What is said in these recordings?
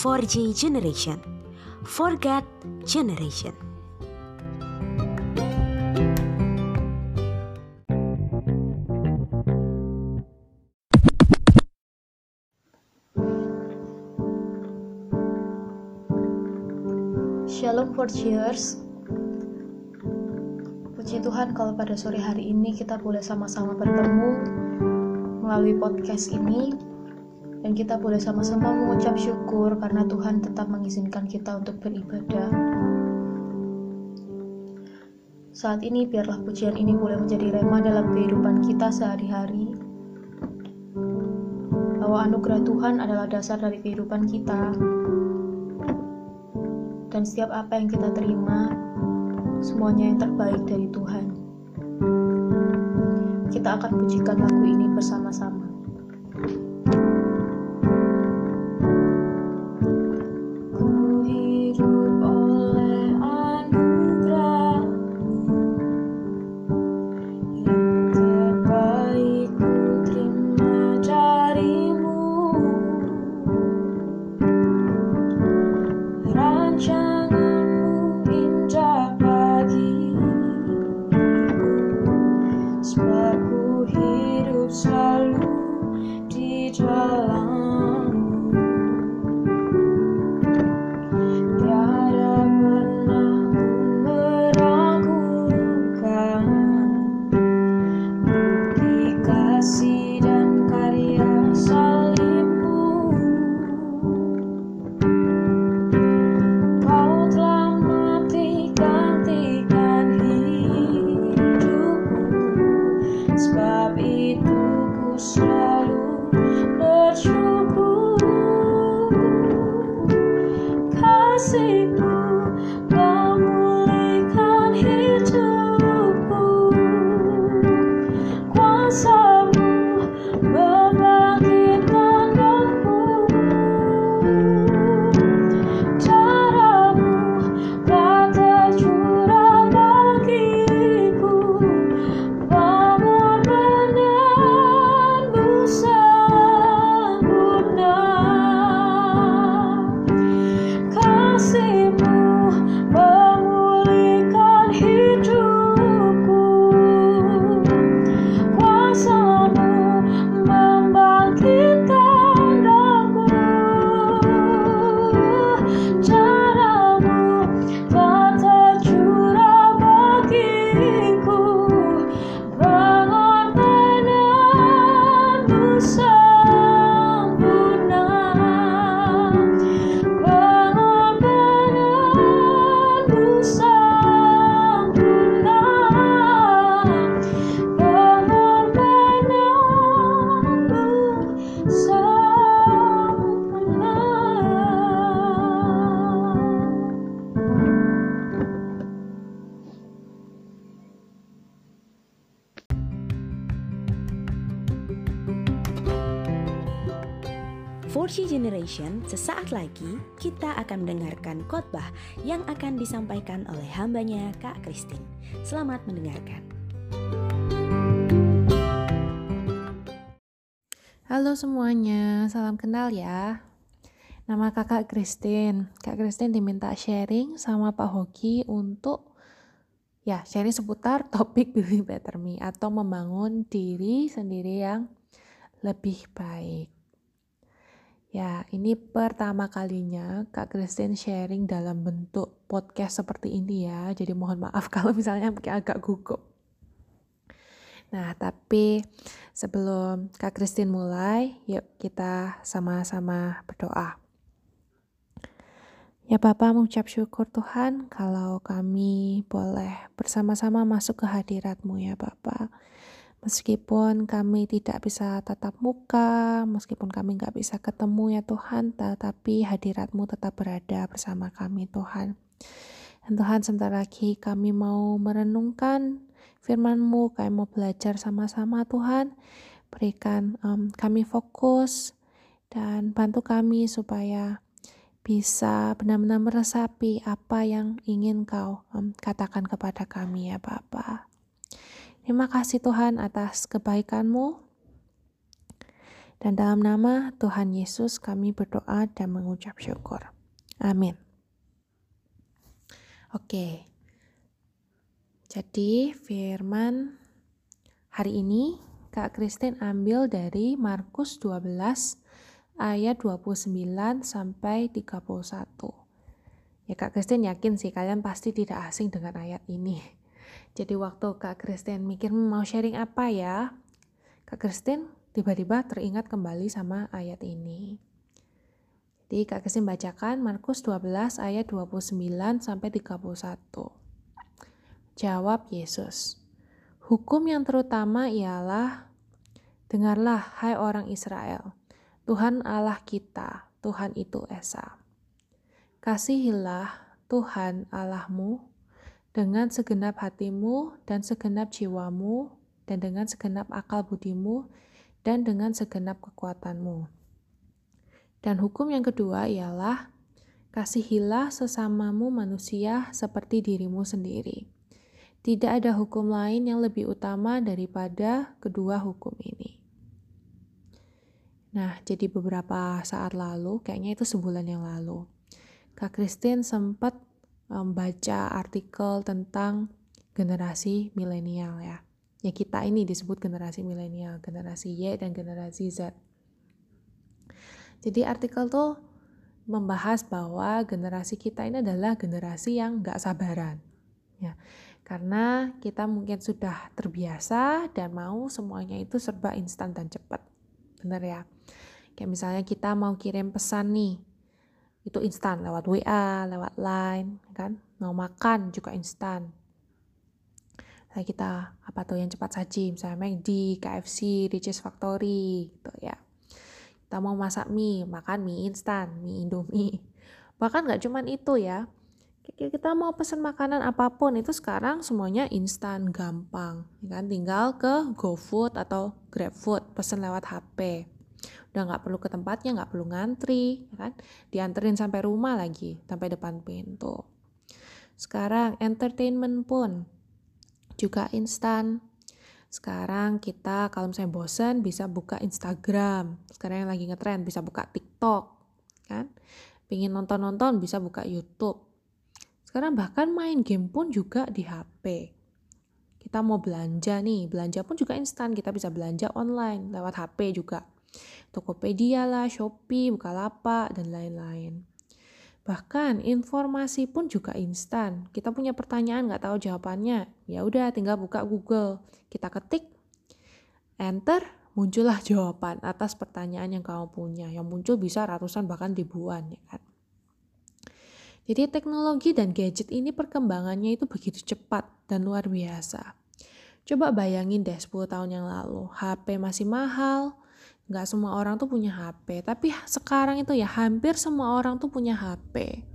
4G generation. Forget generation. Shalom for cheers. Puji Tuhan kalau pada sore hari ini kita boleh sama-sama bertemu melalui podcast ini dan kita boleh sama-sama mengucap syukur karena Tuhan tetap mengizinkan kita untuk beribadah. Saat ini biarlah pujian ini boleh menjadi rema dalam kehidupan kita sehari-hari. Bahwa anugerah Tuhan adalah dasar dari kehidupan kita. Dan setiap apa yang kita terima, semuanya yang terbaik dari Tuhan. Kita akan pujikan lagu ini bersama-sama. say Generation, sesaat lagi kita akan mendengarkan khotbah yang akan disampaikan oleh hambanya Kak Christine. Selamat mendengarkan. Halo semuanya, salam kenal ya. Nama kakak Christine. Kak Christine diminta sharing sama Pak Hoki untuk ya sharing seputar topik Building Better Me atau membangun diri sendiri yang lebih baik. Ya, ini pertama kalinya Kak Christine sharing dalam bentuk podcast seperti ini ya. Jadi mohon maaf kalau misalnya mungkin agak gugup. Nah, tapi sebelum Kak Christine mulai, yuk kita sama-sama berdoa. Ya Bapak mengucap syukur Tuhan kalau kami boleh bersama-sama masuk ke hadiratmu ya Bapak. Meskipun kami tidak bisa tatap muka, meskipun kami nggak bisa ketemu ya Tuhan, tetapi hadiratmu tetap berada bersama kami Tuhan. Dan Tuhan sebentar lagi kami mau merenungkan firman-Mu, kami mau belajar sama-sama Tuhan. Berikan um, kami fokus dan bantu kami supaya bisa benar-benar meresapi apa yang ingin Kau um, katakan kepada kami ya Bapak. Terima kasih Tuhan atas kebaikan-Mu. Dan dalam nama Tuhan Yesus kami berdoa dan mengucap syukur. Amin. Oke. Jadi firman hari ini Kak Kristin ambil dari Markus 12 ayat 29 sampai 31. Ya Kak Kristin yakin sih kalian pasti tidak asing dengan ayat ini. Jadi waktu Kak Kristin mikir hmm, mau sharing apa ya, Kak Kristin tiba-tiba teringat kembali sama ayat ini. Jadi Kak Kristin bacakan Markus 12 ayat 29 sampai 31. Jawab Yesus. Hukum yang terutama ialah Dengarlah hai orang Israel, Tuhan Allah kita, Tuhan itu Esa. Kasihilah Tuhan Allahmu dengan segenap hatimu dan segenap jiwamu dan dengan segenap akal budimu dan dengan segenap kekuatanmu. Dan hukum yang kedua ialah kasihilah sesamamu manusia seperti dirimu sendiri. Tidak ada hukum lain yang lebih utama daripada kedua hukum ini. Nah, jadi beberapa saat lalu, kayaknya itu sebulan yang lalu, Kak Christine sempat membaca artikel tentang generasi milenial ya. Ya kita ini disebut generasi milenial, generasi Y dan generasi Z. Jadi artikel tuh membahas bahwa generasi kita ini adalah generasi yang gak sabaran. Ya, karena kita mungkin sudah terbiasa dan mau semuanya itu serba instan dan cepat. Benar ya? Kayak misalnya kita mau kirim pesan nih, itu instan lewat WA, lewat Line, kan? Mau makan juga instan. Nah, kita apa tuh yang cepat saji, misalnya McD, KFC, Riches Factory, gitu ya. Kita mau masak mie, makan mie instan, mie Indomie. Bahkan nggak cuman itu ya, kita mau pesan makanan apa pun itu sekarang semuanya instan gampang ya kan tinggal ke GoFood atau GrabFood pesan lewat HP udah nggak perlu ke tempatnya nggak perlu ngantri ya kan? Dianterin sampai rumah lagi sampai depan pintu. Sekarang entertainment pun juga instan. Sekarang kita kalau misalnya bosen bisa buka Instagram. Sekarang yang lagi ngetrend bisa buka TikTok kan? Pingin nonton-nonton bisa buka YouTube. Sekarang bahkan main game pun juga di HP kita mau belanja nih belanja pun juga instan. Kita bisa belanja online lewat HP juga Tokopedia lah, Shopee, Bukalapak, dan lain-lain. Bahkan informasi pun juga instan. Kita punya pertanyaan nggak tahu jawabannya, ya udah tinggal buka Google. Kita ketik, enter, muncullah jawaban atas pertanyaan yang kamu punya. Yang muncul bisa ratusan bahkan ribuan ya kan. Jadi teknologi dan gadget ini perkembangannya itu begitu cepat dan luar biasa. Coba bayangin deh 10 tahun yang lalu, HP masih mahal, nggak semua orang tuh punya HP tapi sekarang itu ya hampir semua orang tuh punya HP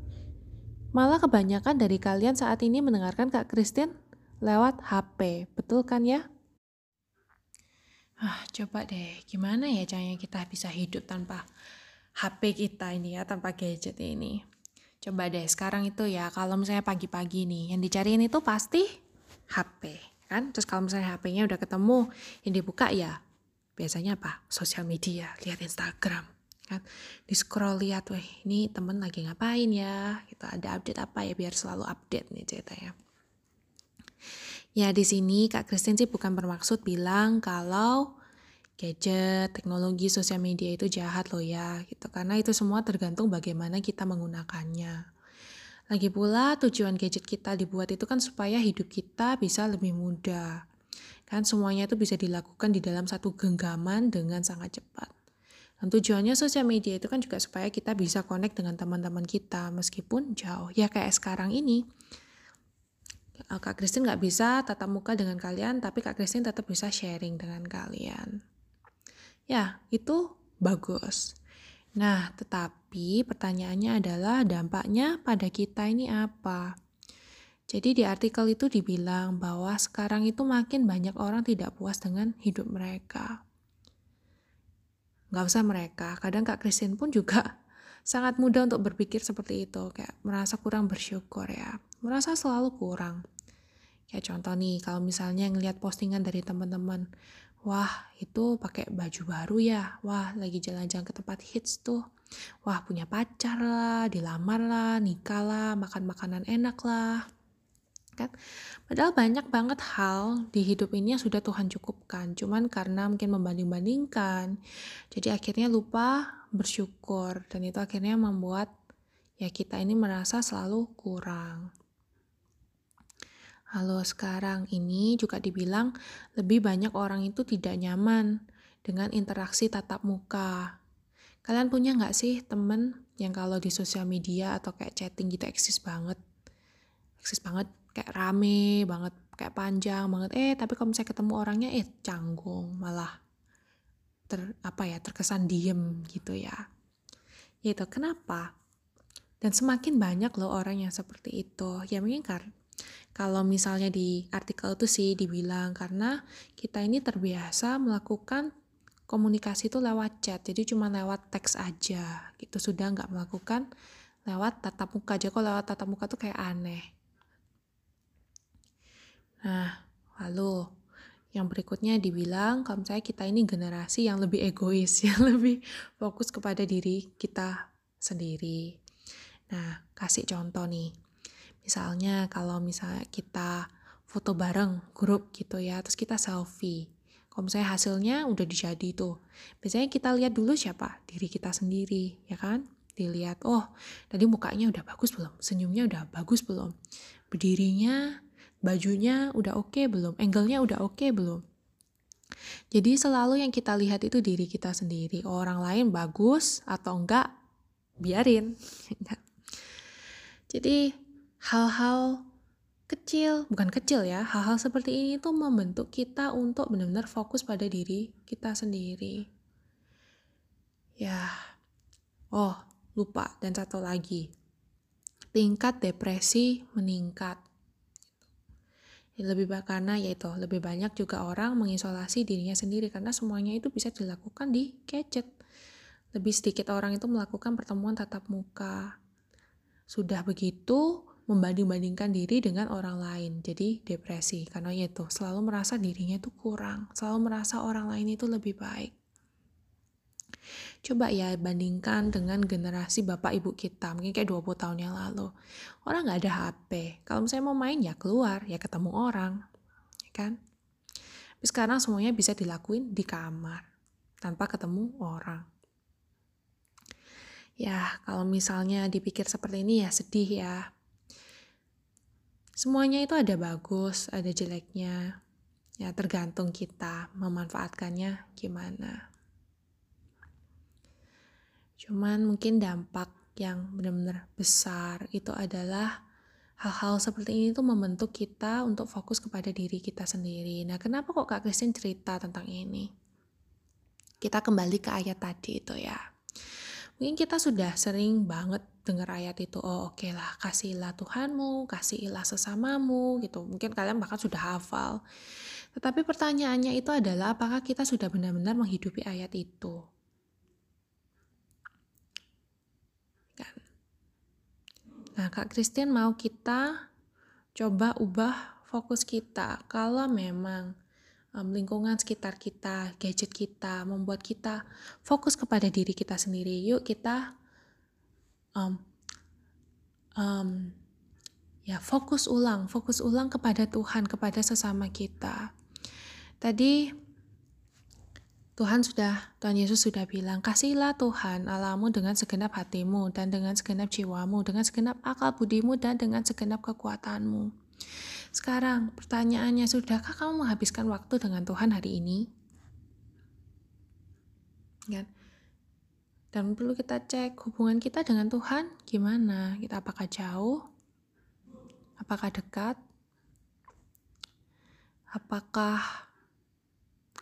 malah kebanyakan dari kalian saat ini mendengarkan Kak Christine lewat HP betul kan ya? Ah coba deh gimana ya caranya kita bisa hidup tanpa HP kita ini ya tanpa gadget ini? Coba deh sekarang itu ya kalau misalnya pagi-pagi nih yang dicariin itu pasti HP kan? Terus kalau misalnya HP-nya udah ketemu yang dibuka ya biasanya apa? Sosial media lihat Instagram kan? Di scroll lihat weh ini temen lagi ngapain ya? Gitu. Ada update apa ya? Biar selalu update nih ceritanya. Ya di sini kak Christine sih bukan bermaksud bilang kalau gadget teknologi sosial media itu jahat loh ya gitu. Karena itu semua tergantung bagaimana kita menggunakannya. Lagi pula tujuan gadget kita dibuat itu kan supaya hidup kita bisa lebih mudah Kan semuanya itu bisa dilakukan di dalam satu genggaman dengan sangat cepat. Dan tujuannya sosial media itu kan juga supaya kita bisa connect dengan teman-teman kita meskipun jauh. Ya kayak sekarang ini. Eh, Kak Kristin nggak bisa tatap muka dengan kalian, tapi Kak Kristin tetap bisa sharing dengan kalian. Ya, itu bagus. Nah, tetapi pertanyaannya adalah dampaknya pada kita ini apa? Jadi di artikel itu dibilang bahwa sekarang itu makin banyak orang tidak puas dengan hidup mereka. Gak usah mereka, kadang Kak Christine pun juga sangat mudah untuk berpikir seperti itu, kayak merasa kurang bersyukur ya, merasa selalu kurang. Kayak contoh nih, kalau misalnya ngelihat postingan dari teman-teman, wah itu pakai baju baru ya, wah lagi jalan-jalan ke tempat hits tuh, wah punya pacar lah, dilamar lah, nikah lah, makan makanan enak lah. Kan? Padahal banyak banget hal di hidup ini yang sudah Tuhan cukupkan, cuman karena mungkin membanding-bandingkan, jadi akhirnya lupa bersyukur dan itu akhirnya membuat ya kita ini merasa selalu kurang. Halo sekarang ini juga dibilang lebih banyak orang itu tidak nyaman dengan interaksi tatap muka. Kalian punya nggak sih temen yang kalau di sosial media atau kayak chatting gitu eksis banget? Eksis banget, kayak rame banget, kayak panjang banget. Eh tapi kalau misalnya ketemu orangnya eh canggung, malah ter apa ya terkesan diem gitu ya. Itu kenapa? Dan semakin banyak loh orang yang seperti itu. Ya mungkin karena kalau misalnya di artikel itu sih dibilang karena kita ini terbiasa melakukan komunikasi itu lewat chat, jadi cuma lewat teks aja gitu, sudah nggak melakukan lewat tatap muka aja. Kalau lewat tatap muka tuh kayak aneh. Nah, lalu yang berikutnya dibilang kalau misalnya kita ini generasi yang lebih egois, yang lebih fokus kepada diri kita sendiri. Nah, kasih contoh nih. Misalnya kalau misalnya kita foto bareng grup gitu ya, terus kita selfie. Kalau misalnya hasilnya udah dijadi tuh, biasanya kita lihat dulu siapa? Diri kita sendiri, ya kan? Dilihat, oh tadi mukanya udah bagus belum? Senyumnya udah bagus belum? Berdirinya, bajunya udah oke okay belum? Angle-nya udah oke okay belum? Jadi selalu yang kita lihat itu diri kita sendiri. Orang lain bagus atau enggak, biarin. Jadi hal-hal kecil, bukan kecil ya, hal-hal seperti ini tuh membentuk kita untuk benar-benar fokus pada diri kita sendiri. Ya, oh lupa dan satu lagi, tingkat depresi meningkat. Lebih karena yaitu lebih banyak juga orang mengisolasi dirinya sendiri karena semuanya itu bisa dilakukan di gadget. Lebih sedikit orang itu melakukan pertemuan tatap muka. Sudah begitu, membanding-bandingkan diri dengan orang lain. Jadi depresi karena itu selalu merasa dirinya itu kurang, selalu merasa orang lain itu lebih baik. Coba ya bandingkan dengan generasi bapak ibu kita, mungkin kayak 20 tahun yang lalu. Orang nggak ada HP. Kalau misalnya mau main ya keluar, ya ketemu orang. Ya kan? Tapi sekarang semuanya bisa dilakuin di kamar, tanpa ketemu orang. Ya, kalau misalnya dipikir seperti ini ya sedih ya semuanya itu ada bagus, ada jeleknya. Ya, tergantung kita memanfaatkannya gimana. Cuman mungkin dampak yang benar-benar besar itu adalah hal-hal seperti ini tuh membentuk kita untuk fokus kepada diri kita sendiri. Nah, kenapa kok Kak Christine cerita tentang ini? Kita kembali ke ayat tadi itu ya. Mungkin kita sudah sering banget dengar ayat itu, oh oke okay lah, kasihilah Tuhanmu, kasihilah sesamamu, gitu. Mungkin kalian bahkan sudah hafal. Tetapi pertanyaannya itu adalah apakah kita sudah benar-benar menghidupi ayat itu? Nah, Kak Christian mau kita coba ubah fokus kita. Kalau memang um, lingkungan sekitar kita, gadget kita, membuat kita fokus kepada diri kita sendiri. Yuk kita um, um, ya fokus ulang, fokus ulang kepada Tuhan, kepada sesama kita. Tadi Tuhan sudah, Tuhan Yesus sudah bilang, kasihilah Tuhan Allahmu dengan segenap hatimu dan dengan segenap jiwamu, dengan segenap akal budimu dan dengan segenap kekuatanmu. Sekarang, pertanyaannya, sudahkah kamu menghabiskan waktu dengan Tuhan hari ini? Kan? Dan perlu kita cek hubungan kita dengan Tuhan gimana? Kita apakah jauh? Apakah dekat? Apakah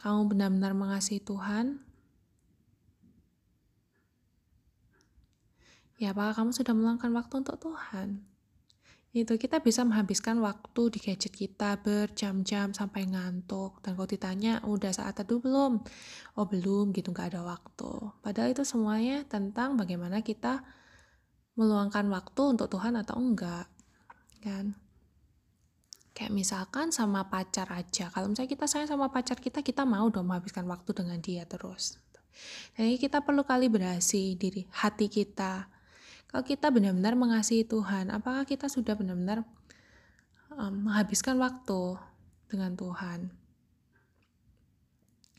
kamu benar-benar mengasihi Tuhan? Ya, apakah kamu sudah meluangkan waktu untuk Tuhan? itu kita bisa menghabiskan waktu di gadget kita berjam-jam sampai ngantuk dan kalau ditanya udah saat teduh belum oh belum gitu nggak ada waktu padahal itu semuanya tentang bagaimana kita meluangkan waktu untuk Tuhan atau enggak kan Kayak misalkan sama pacar aja. Kalau misalnya kita sayang sama pacar kita, kita mau dong menghabiskan waktu dengan dia terus. Jadi kita perlu kalibrasi diri hati kita. Kalau kita benar-benar mengasihi Tuhan, apakah kita sudah benar-benar um, menghabiskan waktu dengan Tuhan?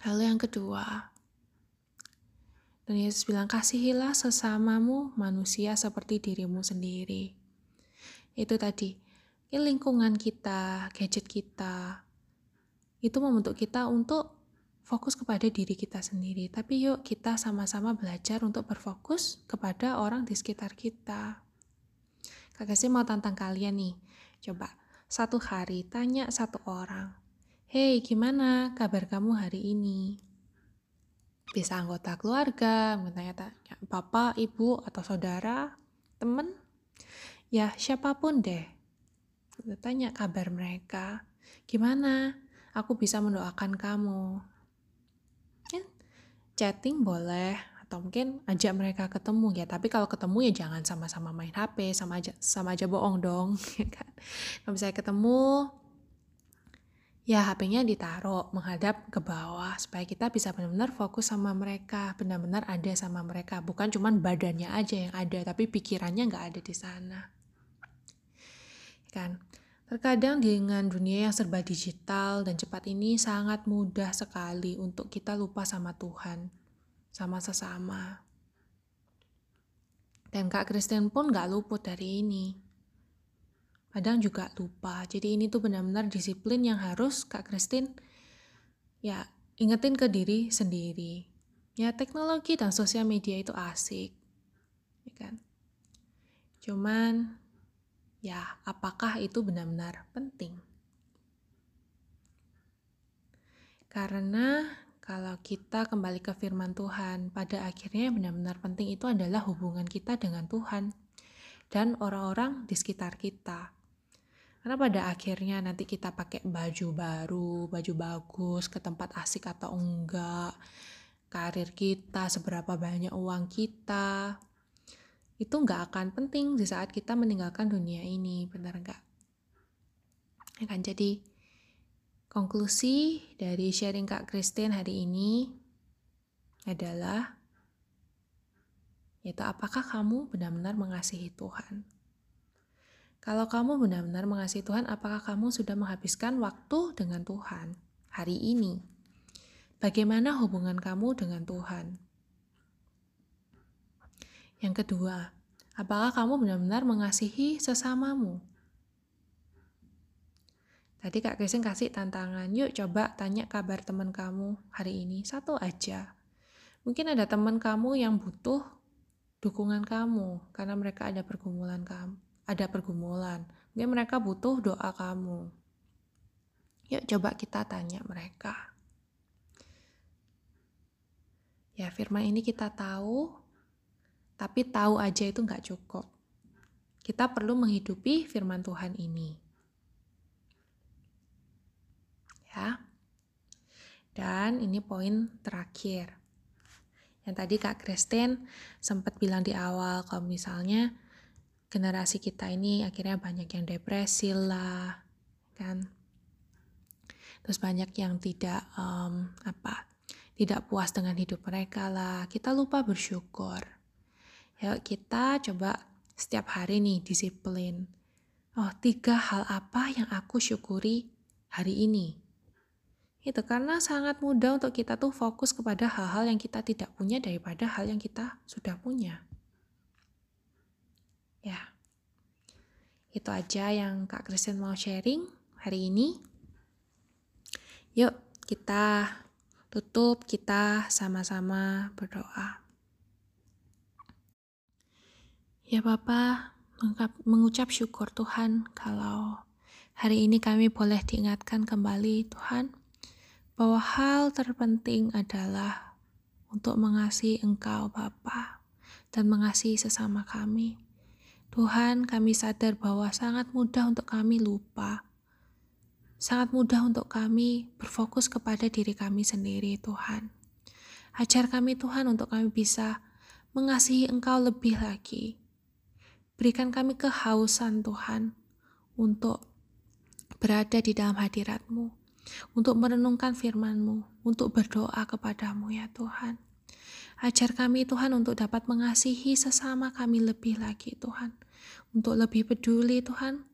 Lalu yang kedua, dan Yesus bilang, kasihilah sesamamu manusia seperti dirimu sendiri. Itu tadi, lingkungan kita, gadget kita, itu membentuk kita untuk fokus kepada diri kita sendiri. Tapi yuk kita sama-sama belajar untuk berfokus kepada orang di sekitar kita. Kakak sih mau tantang kalian nih. Coba, satu hari tanya satu orang. Hei, gimana kabar kamu hari ini? bisa anggota keluarga, tanya-tanya bapak, ibu, atau saudara, temen, ya siapa pun deh. Kita tanya kabar mereka, gimana? Aku bisa mendoakan kamu. Ya, chatting boleh, atau mungkin ajak mereka ketemu ya. Tapi kalau ketemu ya jangan sama-sama main HP, sama aja sama aja bohong dong, ya kan? Kalau misalnya ketemu, ya HP-nya ditaruh menghadap ke bawah supaya kita bisa benar-benar fokus sama mereka, benar-benar ada sama mereka, bukan cuma badannya aja yang ada, tapi pikirannya nggak ada di sana. Kan? Terkadang dengan dunia yang serba digital dan cepat ini sangat mudah sekali untuk kita lupa sama Tuhan, sama sesama. Dan Kak Kristen pun nggak luput dari ini kadang juga lupa. Jadi ini tuh benar-benar disiplin yang harus Kak Christine ya ingetin ke diri sendiri. Ya teknologi dan sosial media itu asik, ya kan? Cuman ya apakah itu benar-benar penting? Karena kalau kita kembali ke firman Tuhan, pada akhirnya benar-benar penting itu adalah hubungan kita dengan Tuhan dan orang-orang di sekitar kita. Karena pada akhirnya nanti kita pakai baju baru, baju bagus, ke tempat asik atau enggak, karir kita, seberapa banyak uang kita, itu enggak akan penting di saat kita meninggalkan dunia ini, benar enggak? Ya kan, jadi konklusi dari sharing Kak Christine hari ini adalah yaitu apakah kamu benar-benar mengasihi Tuhan? Kalau kamu benar-benar mengasihi Tuhan, apakah kamu sudah menghabiskan waktu dengan Tuhan hari ini? Bagaimana hubungan kamu dengan Tuhan? Yang kedua, apakah kamu benar-benar mengasihi sesamamu? Tadi Kak Kristen kasih tantangan, yuk coba tanya kabar teman kamu hari ini, satu aja. Mungkin ada teman kamu yang butuh dukungan kamu karena mereka ada pergumulan kamu ada pergumulan. Mungkin mereka butuh doa kamu. Yuk coba kita tanya mereka. Ya firman ini kita tahu, tapi tahu aja itu nggak cukup. Kita perlu menghidupi firman Tuhan ini. Ya. Dan ini poin terakhir. Yang tadi Kak Kristen sempat bilang di awal kalau misalnya generasi kita ini akhirnya banyak yang depresi lah kan terus banyak yang tidak um, apa tidak puas dengan hidup mereka lah kita lupa bersyukur ya kita coba setiap hari nih disiplin oh tiga hal apa yang aku syukuri hari ini itu karena sangat mudah untuk kita tuh fokus kepada hal-hal yang kita tidak punya daripada hal yang kita sudah punya Ya, itu aja yang Kak Kristen mau sharing hari ini. Yuk, kita tutup, kita sama-sama berdoa. Ya Bapak, mengucap syukur Tuhan kalau hari ini kami boleh diingatkan kembali Tuhan bahwa hal terpenting adalah untuk mengasihi Engkau Bapa dan mengasihi sesama kami. Tuhan, kami sadar bahwa sangat mudah untuk kami lupa. Sangat mudah untuk kami berfokus kepada diri kami sendiri, Tuhan. Ajar kami, Tuhan, untuk kami bisa mengasihi Engkau lebih lagi. Berikan kami kehausan, Tuhan, untuk berada di dalam hadiratmu, untuk merenungkan firman-Mu, untuk berdoa kepadamu ya Tuhan. Ajar kami Tuhan untuk dapat mengasihi sesama kami lebih lagi Tuhan. Untuk lebih peduli Tuhan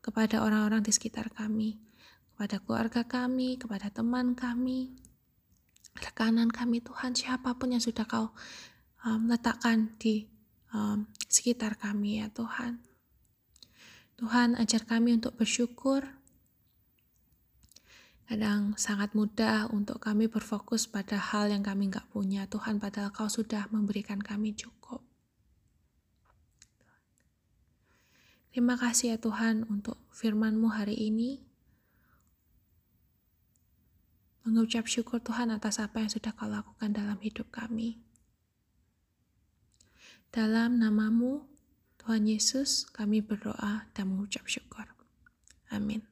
kepada orang-orang di sekitar kami, kepada keluarga kami, kepada teman kami, rekanan kami Tuhan, siapa pun yang sudah kau um, letakkan di um, sekitar kami ya Tuhan. Tuhan ajar kami untuk bersyukur. Kadang sangat mudah untuk kami berfokus pada hal yang kami nggak punya. Tuhan, padahal Kau sudah memberikan kami cukup. Terima kasih ya Tuhan untuk firman-Mu hari ini. Mengucap syukur Tuhan atas apa yang sudah kau lakukan dalam hidup kami. Dalam namamu, Tuhan Yesus, kami berdoa dan mengucap syukur. Amin.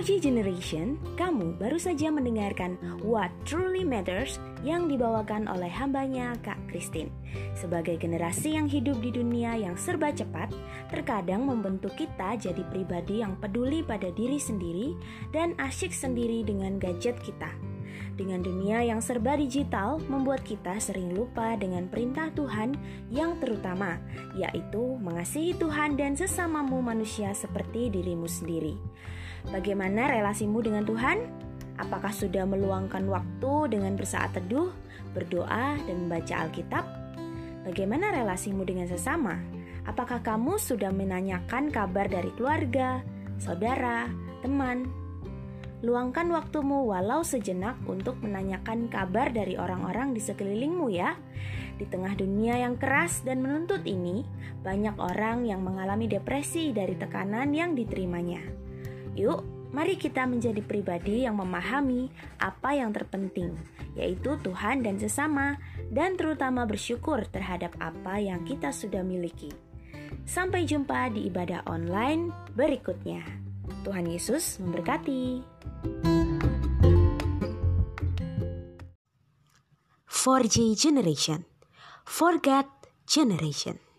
4G Generation, kamu baru saja mendengarkan What Truly Matters yang dibawakan oleh hambanya Kak Christine. Sebagai generasi yang hidup di dunia yang serba cepat, terkadang membentuk kita jadi pribadi yang peduli pada diri sendiri dan asyik sendiri dengan gadget kita. Dengan dunia yang serba digital, membuat kita sering lupa dengan perintah Tuhan yang terutama, yaitu mengasihi Tuhan dan sesamamu manusia seperti dirimu sendiri. Bagaimana relasimu dengan Tuhan? Apakah sudah meluangkan waktu dengan bersaat teduh, berdoa, dan membaca Alkitab? Bagaimana relasimu dengan sesama? Apakah kamu sudah menanyakan kabar dari keluarga, saudara, teman? Luangkan waktumu walau sejenak untuk menanyakan kabar dari orang-orang di sekelilingmu ya. Di tengah dunia yang keras dan menuntut ini, banyak orang yang mengalami depresi dari tekanan yang diterimanya. Yuk, mari kita menjadi pribadi yang memahami apa yang terpenting, yaitu Tuhan dan sesama, dan terutama bersyukur terhadap apa yang kita sudah miliki. Sampai jumpa di ibadah online berikutnya. Tuhan Yesus memberkati. 4G Generation, Forget Generation.